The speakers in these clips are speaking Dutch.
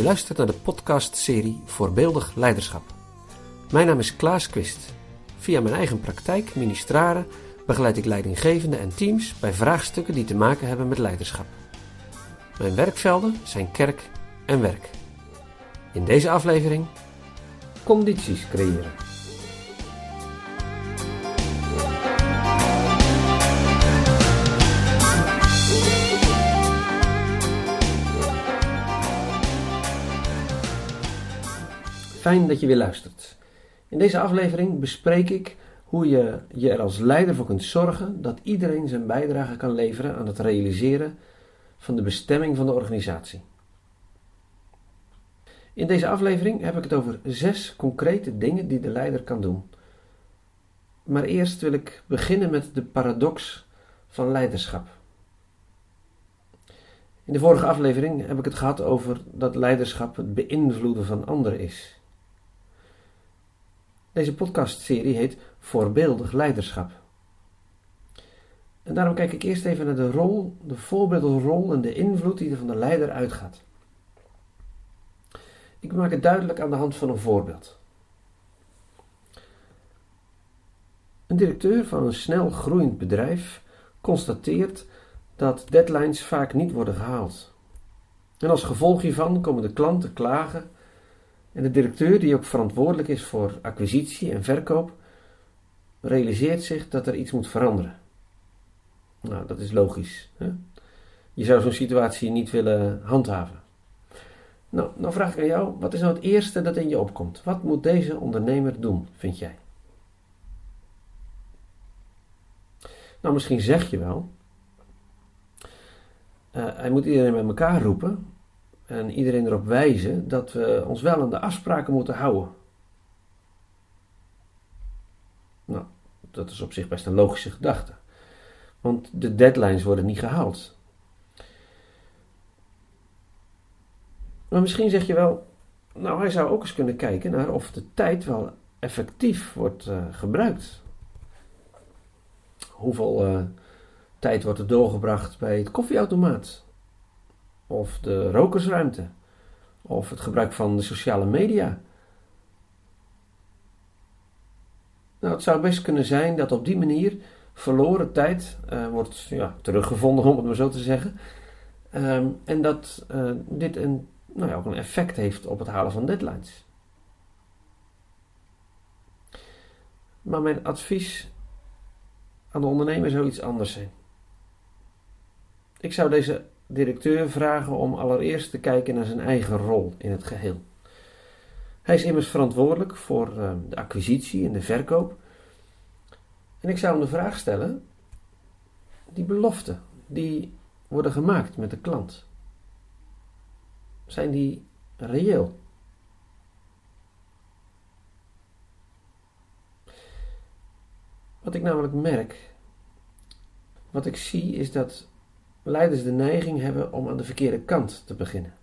Je luistert naar de podcastserie Voorbeeldig Leiderschap. Mijn naam is Klaas Quist. Via mijn eigen praktijk, ministraren, begeleid ik leidinggevenden en teams bij vraagstukken die te maken hebben met leiderschap. Mijn werkvelden zijn kerk en werk. In deze aflevering condities creëren. Fijn dat je weer luistert. In deze aflevering bespreek ik hoe je je er als leider voor kunt zorgen dat iedereen zijn bijdrage kan leveren aan het realiseren van de bestemming van de organisatie. In deze aflevering heb ik het over zes concrete dingen die de leider kan doen. Maar eerst wil ik beginnen met de paradox van leiderschap. In de vorige aflevering heb ik het gehad over dat leiderschap het beïnvloeden van anderen is. Deze podcastserie heet Voorbeeldig Leiderschap. En daarom kijk ik eerst even naar de rol, de voorbeeldenrol en de invloed die er van de leider uitgaat. Ik maak het duidelijk aan de hand van een voorbeeld. Een directeur van een snel groeiend bedrijf constateert dat deadlines vaak niet worden gehaald. En als gevolg hiervan komen de klanten klagen en de directeur, die ook verantwoordelijk is voor acquisitie en verkoop, realiseert zich dat er iets moet veranderen. Nou, dat is logisch. Hè? Je zou zo'n situatie niet willen handhaven. Nou, nou vraag ik aan jou, wat is nou het eerste dat in je opkomt? Wat moet deze ondernemer doen, vind jij? Nou, misschien zeg je wel, uh, hij moet iedereen met elkaar roepen en iedereen erop wijzen dat we ons wel aan de afspraken moeten houden. Nou, dat is op zich best een logische gedachte. Want de deadlines worden niet gehaald. Maar misschien zeg je wel, nou hij zou ook eens kunnen kijken naar of de tijd wel effectief wordt uh, gebruikt. Hoeveel uh, tijd wordt er doorgebracht bij het koffieautomaat? Of de rokersruimte, of het gebruik van de sociale media. Nou, het zou best kunnen zijn dat op die manier verloren tijd uh, wordt ja, teruggevonden, om het maar zo te zeggen. Um, en dat uh, dit een, nou ja, ook een effect heeft op het halen van deadlines. Maar mijn advies aan de ondernemer zou iets anders zijn. Ik zou deze directeur vragen om allereerst te kijken naar zijn eigen rol in het geheel. Hij is immers verantwoordelijk voor uh, de acquisitie en de verkoop. En ik zou hem de vraag stellen: die beloften die worden gemaakt met de klant, zijn die reëel? Wat ik namelijk merk, wat ik zie, is dat leiders de neiging hebben om aan de verkeerde kant te beginnen.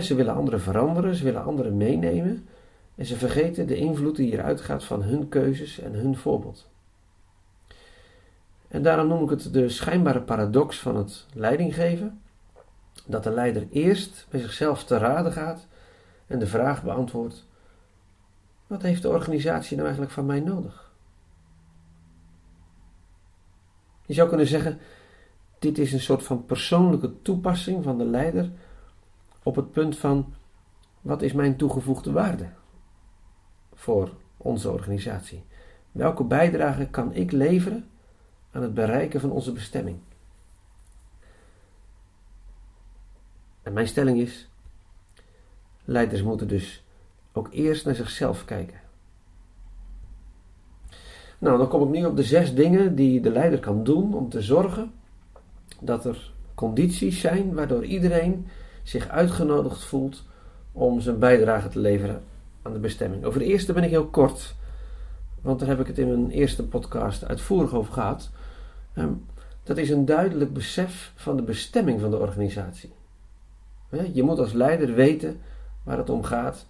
ze willen anderen veranderen, ze willen anderen meenemen en ze vergeten de invloed die hieruit gaat van hun keuzes en hun voorbeeld. En daarom noem ik het de schijnbare paradox van het leidinggeven, dat de leider eerst bij zichzelf te raden gaat en de vraag beantwoordt: wat heeft de organisatie nou eigenlijk van mij nodig? Je zou kunnen zeggen: dit is een soort van persoonlijke toepassing van de leider op het punt van wat is mijn toegevoegde waarde voor onze organisatie? Welke bijdrage kan ik leveren aan het bereiken van onze bestemming? En mijn stelling is: leiders moeten dus ook eerst naar zichzelf kijken. Nou, dan kom ik nu op de zes dingen die de leider kan doen om te zorgen dat er condities zijn waardoor iedereen zich uitgenodigd voelt om zijn bijdrage te leveren aan de bestemming. Over de eerste ben ik heel kort, want daar heb ik het in mijn eerste podcast uitvoerig over gehad. Ehm, dat is een duidelijk besef van de bestemming van de organisatie. Je moet als leider weten waar het om gaat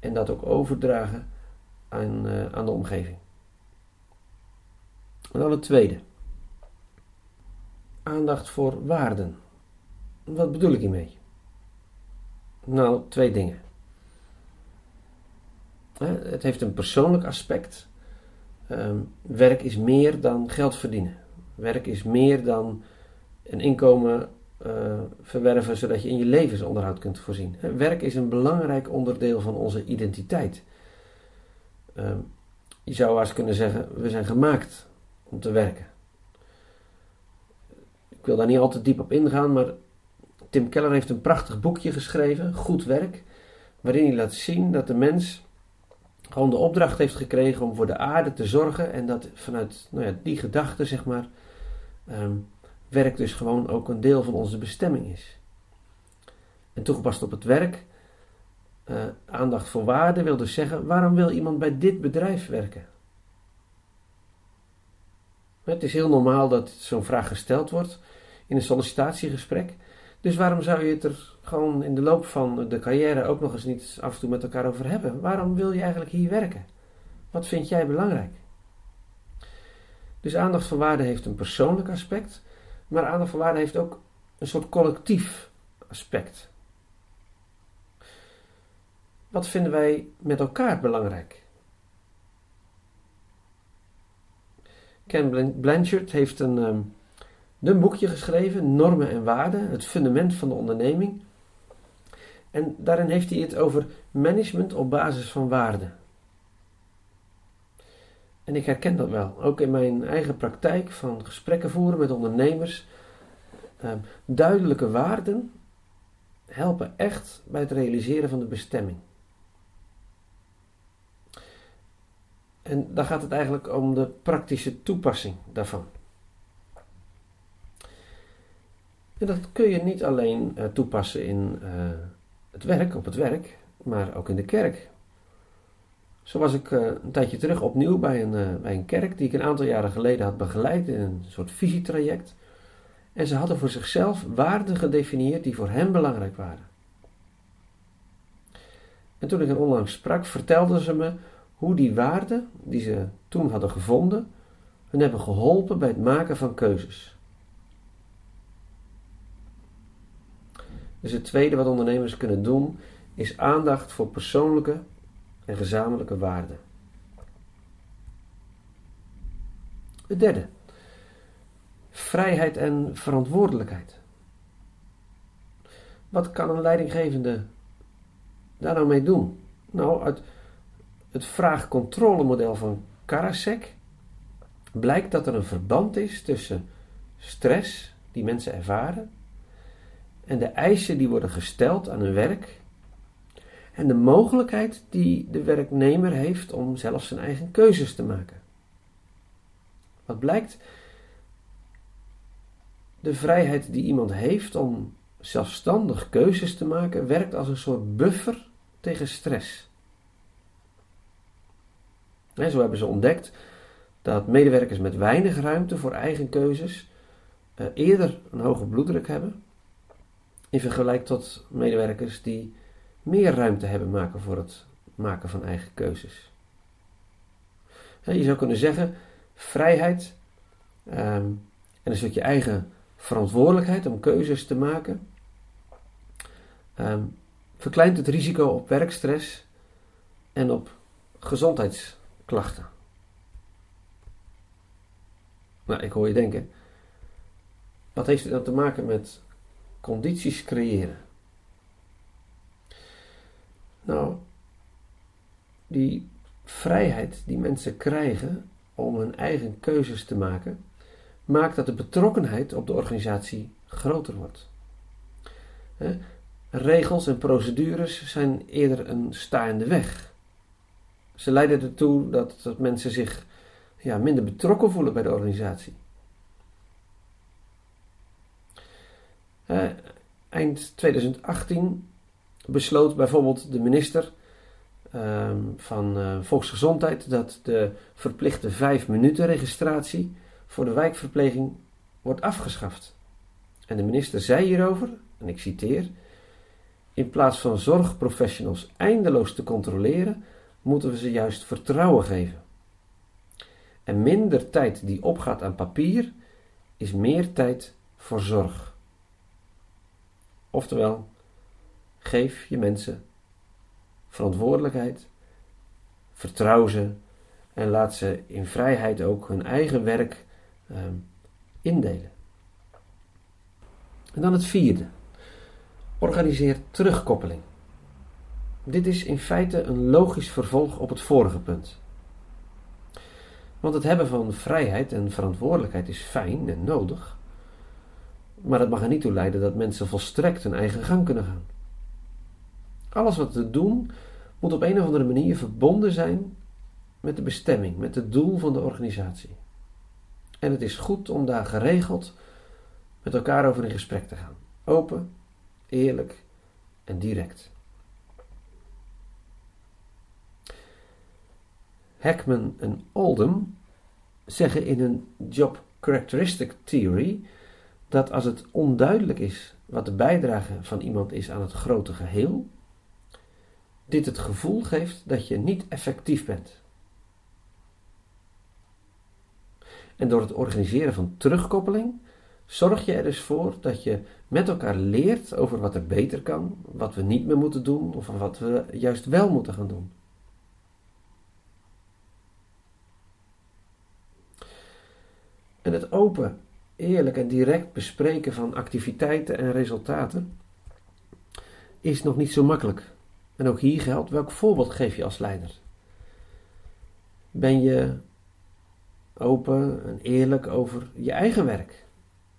en dat ook overdragen aan, uh, aan de omgeving. En dan het tweede aandacht voor waarden. Wat bedoel ik hiermee? Nou, twee dingen. Het heeft een persoonlijk aspect. Ehm, werk is meer dan geld verdienen. Werk is meer dan een inkomen uh, verwerven zodat je in je levensonderhoud kunt voorzien. Werk is een belangrijk onderdeel van onze identiteit. Ehm, je zou eens kunnen zeggen: we zijn gemaakt om te werken. Ik wil daar niet al te diep op ingaan, maar Tim Keller heeft een prachtig boekje geschreven, Goed Werk, waarin hij laat zien dat de mens gewoon de opdracht heeft gekregen om voor de aarde te zorgen en dat vanuit nou ja, die gedachte, zeg maar, um, werk dus gewoon ook een deel van onze bestemming is. En toegepast op het werk, uh, aandacht voor waarde wil dus zeggen, waarom wil iemand bij dit bedrijf werken? Het is heel normaal dat zo'n vraag gesteld wordt in een sollicitatiegesprek. Dus waarom zou je het er gewoon in de loop van de carrière ook nog eens niet af en toe met elkaar over hebben? Waarom wil je eigenlijk hier werken? Wat vind jij belangrijk? Dus aandacht voor waarde heeft een persoonlijk aspect, maar aandacht voor waarde heeft ook een soort collectief aspect. Wat vinden wij met elkaar belangrijk? Ken Blanchard heeft een, um, een boekje geschreven, Normen en Waarden, het fundament van de onderneming. En daarin heeft hij het over management op basis van waarden. En ik herken dat wel, ook in mijn eigen praktijk van gesprekken voeren met ondernemers. Um, duidelijke waarden helpen echt bij het realiseren van de bestemming. En dan gaat het eigenlijk om de praktische toepassing daarvan. En dat kun je niet alleen uh, toepassen in uh, het werk, op het werk, maar ook in de kerk. Zo was ik uh, een tijdje terug opnieuw bij een, bij een kerk die ik een aantal jaren geleden had begeleid in een soort visietraject. En ze hadden voor zichzelf waarden gedefinieerd die voor hen belangrijk waren. En toen ik er onlangs sprak, vertelden ze me hoe die waarden die ze toen hadden gevonden, hun hebben geholpen bij het maken van keuzes. Dus het tweede wat ondernemers kunnen doen, is aandacht voor persoonlijke en gezamenlijke waarden. Het derde, vrijheid en verantwoordelijkheid. Wat kan een leidinggevende daar nou mee doen? Nou, uit het vraag-controle-model van Karasek blijkt dat er een verband is tussen stress die mensen ervaren en de eisen die worden gesteld aan hun werk en de mogelijkheid die de werknemer heeft om zelf zijn eigen keuzes te maken. Wat blijkt? De vrijheid die iemand heeft om zelfstandig keuzes te maken werkt als een soort buffer tegen stress. Zo hebben ze ontdekt dat medewerkers met weinig ruimte voor eigen keuzes uh, eerder een hoge bloeddruk hebben, in vergelijking tot medewerkers die meer ruimte hebben maken voor het maken van eigen keuzes. je zou kunnen zeggen, vrijheid um, en een stukje eigen verantwoordelijkheid om keuzes te maken, um, verkleint het risico op werkstress en op gezondheids klachten. Nou, ik hoor je denken, wat heeft het dan te maken met condities creëren? Nou, die vrijheid die mensen krijgen om hun eigen keuzes te maken, maakt dat de betrokkenheid op de organisatie groter wordt. Regels en procedures zijn eerder een staande weg. Ze leiden ertoe dat, mensen zich ja, minder betrokken voelen bij de organisatie. Uh, eind 2018 besloot bijvoorbeeld de minister uh, van uh, Volksgezondheid dat de verplichte 5 minuten registratie voor de wijkverpleging wordt afgeschaft. En de minister zei hierover, en ik citeer: In plaats van zorgprofessionals eindeloos te controleren, moeten we ze juist vertrouwen geven. En minder tijd die opgaat aan papier is meer tijd voor zorg. Oftewel, Geef je mensen verantwoordelijkheid, vertrouw ze en laat ze in vrijheid ook hun eigen werk ehm, indelen. En dan het vierde. Organiseer terugkoppeling. Dit is in feite een logisch vervolg op het vorige punt. Want het hebben van vrijheid en verantwoordelijkheid is fijn en nodig, maar het mag er niet toe leiden dat mensen volstrekt hun eigen gang kunnen gaan. Alles wat we doen moet op een of andere manier verbonden zijn met de bestemming, met het doel van de organisatie. En het is goed om daar geregeld met elkaar over in gesprek te gaan. Open, eerlijk en direct. Heckman en Oldham zeggen in een Job Characteristic Theory dat als het onduidelijk is wat de bijdrage van iemand is aan het grote geheel, dit het gevoel geeft dat je niet effectief bent. En door het organiseren van terugkoppeling zorg je er dus voor dat je met elkaar leert over wat er beter kan, wat we niet meer moeten doen of wat we juist wel moeten gaan doen. Het open, eerlijk en direct bespreken van activiteiten en resultaten is nog niet zo makkelijk. En ook hier geldt, welk voorbeeld geef je als leider? Ben je open en eerlijk over je eigen werk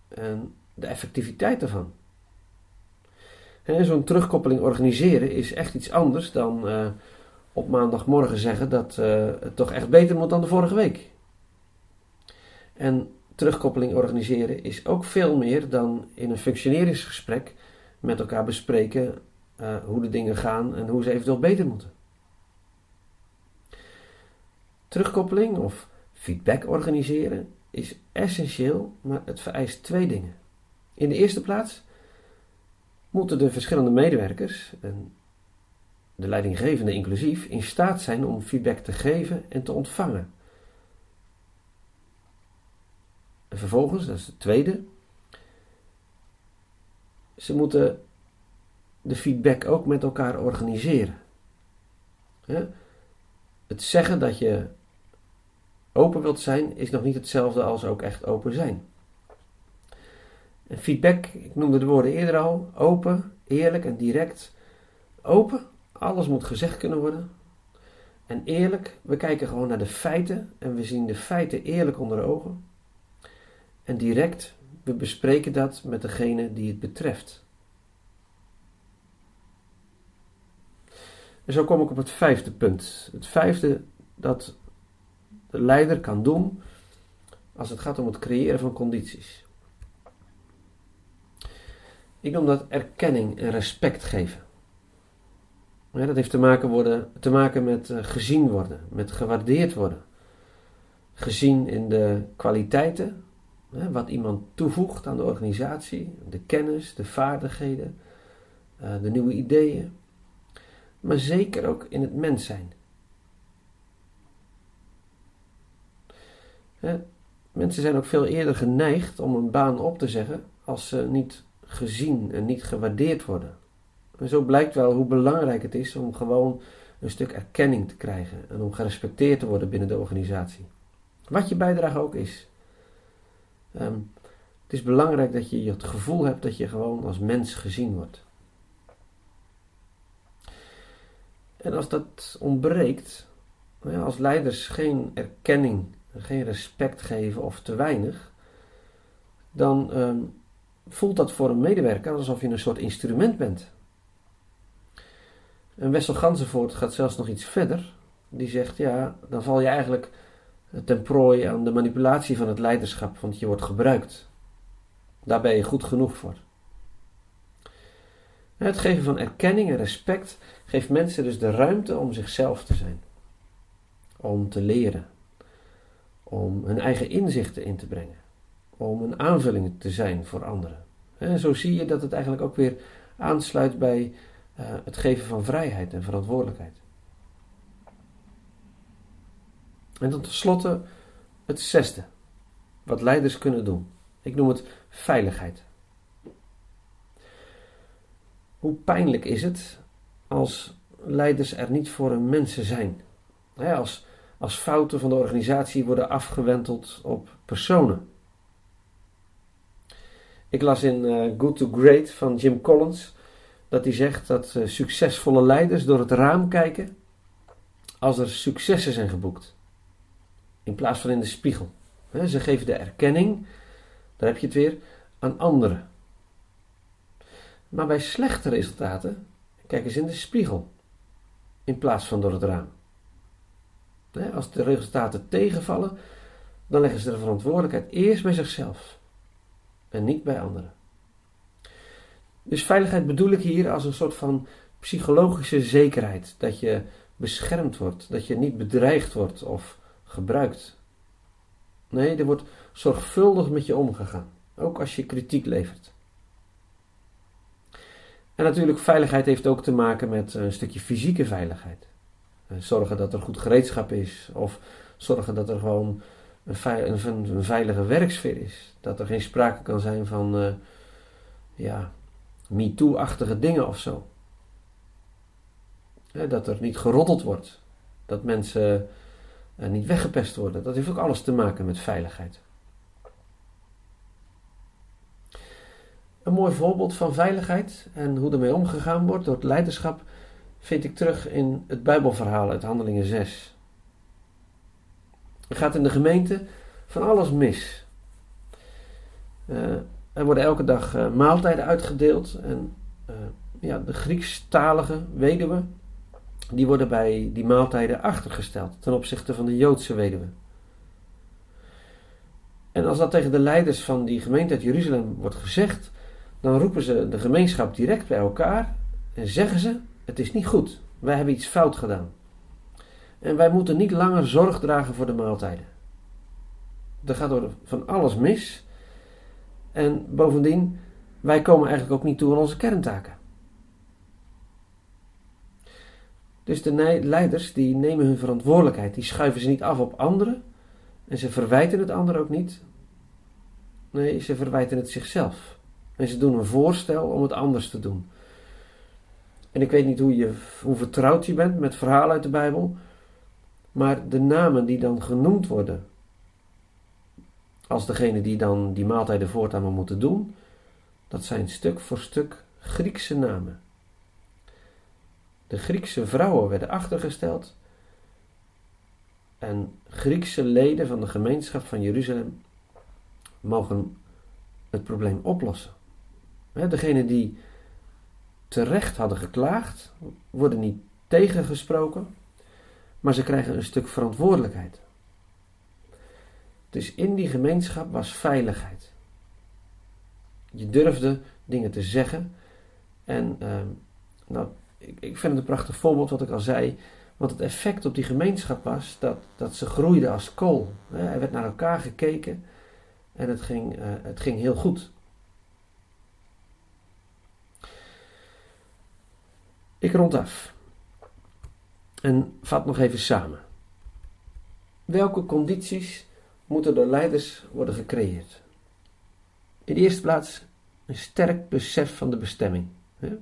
en de effectiviteit daarvan? Zo'n terugkoppeling organiseren is echt iets anders dan uh, op maandagmorgen zeggen dat uh, het toch echt beter moet dan de vorige week. En terugkoppeling organiseren is ook veel meer dan in een functioneringsgesprek met elkaar bespreken uh, hoe de dingen gaan en hoe ze eventueel beter moeten. Terugkoppeling of feedback organiseren is essentieel, maar het vereist twee dingen. In de eerste plaats moeten de verschillende medewerkers, en de leidinggevende inclusief, in staat zijn om feedback te geven en te ontvangen. En vervolgens, dat is het tweede, ze moeten de feedback ook met elkaar organiseren. Het zeggen dat je open wilt zijn is nog niet hetzelfde als ook echt open zijn. En feedback, ik noemde de woorden eerder al, open, eerlijk en direct. Open, alles moet gezegd kunnen worden. En eerlijk, we kijken gewoon naar de feiten en we zien de feiten eerlijk onder de ogen. En direct, we bespreken dat met degene die het betreft. En zo kom ik op het vijfde punt. Het vijfde dat de leider kan doen als het gaat om het creëren van condities. Ik noem dat erkenning en respect geven. Ja, dat heeft te maken, worden, te maken met uh, gezien worden, met gewaardeerd worden. Gezien in de kwaliteiten, wat iemand toevoegt aan de organisatie, de kennis, de vaardigheden, uh, de nieuwe ideeën maar zeker ook in het mens zijn. mensen zijn ook veel eerder geneigd om een baan op te zeggen als ze niet gezien en niet gewaardeerd worden. En zo blijkt wel hoe belangrijk het is om gewoon een stuk erkenning te krijgen en om gerespecteerd te worden binnen de organisatie. Wat je bijdrage ook is. Ehm, het is belangrijk dat je het gevoel hebt dat je gewoon als mens gezien wordt. En als dat ontbreekt, als leiders geen erkenning, geen respect geven of te weinig, dan ehm, voelt dat voor een medewerker alsof je een soort instrument bent. En Wessel Ganzenvoort gaat zelfs nog iets verder. Die zegt, ja, dan val je eigenlijk ten prooi aan de manipulatie van het leiderschap, want je wordt gebruikt. Daar ben je goed genoeg voor. Het geven van erkenning en respect geeft mensen dus de ruimte om zichzelf te zijn. Om te leren. Om hun eigen inzichten in te brengen. Om een aanvulling te zijn voor anderen. En zo zie je dat het eigenlijk ook weer aansluit bij uh, het geven van vrijheid en verantwoordelijkheid. En dan tenslotte het zesde. Wat leiders kunnen doen. Ik noem het veiligheid. Hoe pijnlijk is het als leiders er niet voor hun mensen zijn? Als, als fouten van de organisatie worden afgewenteld op personen. Ik las in uh, Good to Great van Jim Collins dat hij zegt dat uh, succesvolle leiders door het raam kijken als er successen zijn geboekt, in plaats van in de spiegel. ze geven de erkenning, daar heb je het weer, aan anderen. Maar bij slechte resultaten kijken ze in de spiegel, in plaats van door het raam. als de resultaten tegenvallen, dan leggen ze de verantwoordelijkheid eerst bij zichzelf en niet bij anderen. Dus veiligheid bedoel ik hier als een soort van psychologische zekerheid. Dat je beschermd wordt, dat je niet bedreigd wordt of gebruikt. Nee, er wordt zorgvuldig met je omgegaan, ook als je kritiek levert. En natuurlijk, veiligheid heeft ook te maken met een stukje fysieke veiligheid. Eh, zorgen dat er goed gereedschap is, of zorgen dat er gewoon een, veilige werksfeer is. Dat er geen sprake kan zijn van, uh, ja, MeToo-achtige dingen of zo. dat er niet geroddeld wordt. Dat mensen uh, niet weggepest worden. Dat heeft ook alles te maken met veiligheid. Een mooi voorbeeld van veiligheid en hoe ermee omgegaan wordt door het leiderschap vind ik terug in het Bijbelverhaal uit Handelingen 6. Er gaat in de gemeente van alles mis. Uh, er worden elke dag uh, maaltijden uitgedeeld. En uh, ja, de Griekstalige weduwen, die worden bij die maaltijden achtergesteld ten opzichte van de Joodse weduwen. En als dat tegen de leiders van die gemeente uit Jeruzalem wordt gezegd, dan roepen ze de gemeenschap direct bij elkaar en zeggen ze: Het is niet goed, wij hebben iets fout gedaan. En wij moeten niet langer zorg dragen voor de maaltijden. Er gaat door van alles mis. En bovendien, wij komen eigenlijk ook niet toe aan onze kerntaken. Dus de leiders die nemen hun verantwoordelijkheid, die schuiven ze niet af op anderen. En ze verwijten het anderen ook niet. Nee, ze verwijten het zichzelf. En ze doen een voorstel om het anders te doen. En ik weet niet hoe, je, hoe vertrouwd je bent met verhalen uit de Bijbel. Maar de namen die dan genoemd worden, als degene die dan die maaltijden voortaan moeten doen, dat zijn stuk voor stuk Griekse namen. De Griekse vrouwen werden achtergesteld en Griekse leden van de gemeenschap van Jeruzalem mogen het probleem oplossen. Degenen die terecht hadden geklaagd, worden niet tegengesproken, maar ze krijgen een stuk verantwoordelijkheid. Dus in die gemeenschap was veiligheid. Je durfde dingen te zeggen. En uh, nou, ik, ik vind het een prachtig voorbeeld wat ik al zei. Want het effect op die gemeenschap was dat, dat ze groeide als kool. Er werd naar elkaar gekeken en het ging, uh, het ging heel goed. Ik rond af. En vat nog even samen. Welke condities moeten door leiders worden gecreëerd? In de eerste plaats een sterk besef van de bestemming.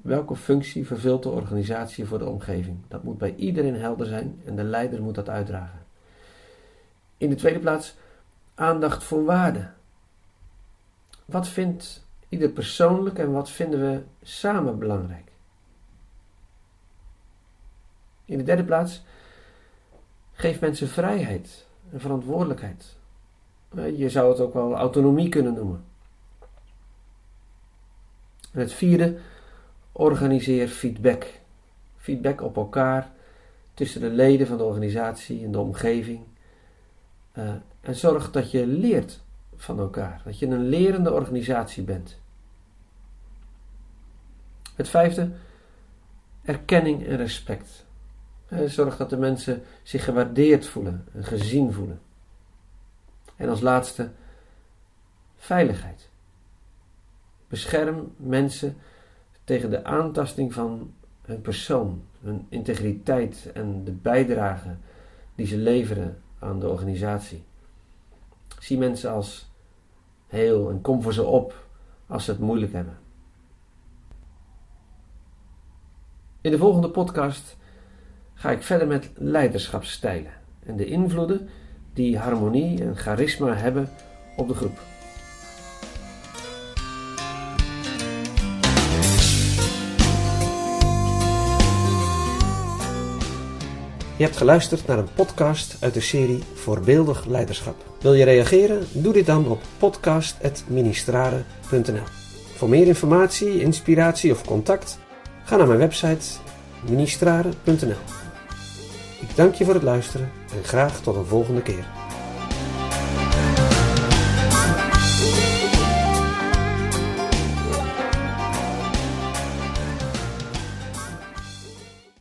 Welke functie vervult de organisatie voor de omgeving? Dat moet bij iedereen helder zijn en de leider moet dat uitdragen. In de tweede plaats aandacht voor waarde. Wat vindt ieder persoonlijk en wat vinden we samen belangrijk? In de derde plaats, geef mensen vrijheid en verantwoordelijkheid. Je zou het ook wel autonomie kunnen noemen. En het vierde, organiseer feedback. Feedback op elkaar, tussen de leden van de organisatie en de omgeving. Uh, en zorg dat je leert van elkaar. Dat je een lerende organisatie bent. Het vijfde, erkenning en respect. Zorg dat de mensen zich gewaardeerd voelen en gezien voelen. En als laatste, veiligheid. Bescherm mensen tegen de aantasting van hun persoon, hun integriteit en de bijdrage die ze leveren aan de organisatie. Zie mensen als heel en kom voor ze op als ze het moeilijk hebben. In de volgende podcast ga ik verder met leiderschapsstijlen en de invloeden die harmonie en charisma hebben op de groep. Je hebt geluisterd naar een podcast uit de serie Voorbeeldig Leiderschap. Wil je reageren? Doe dit dan op podcast.ministrare.nl. Voor meer informatie, inspiratie of contact, ga naar mijn website ministrare.nl. Ik dank je voor het luisteren en graag tot een volgende keer.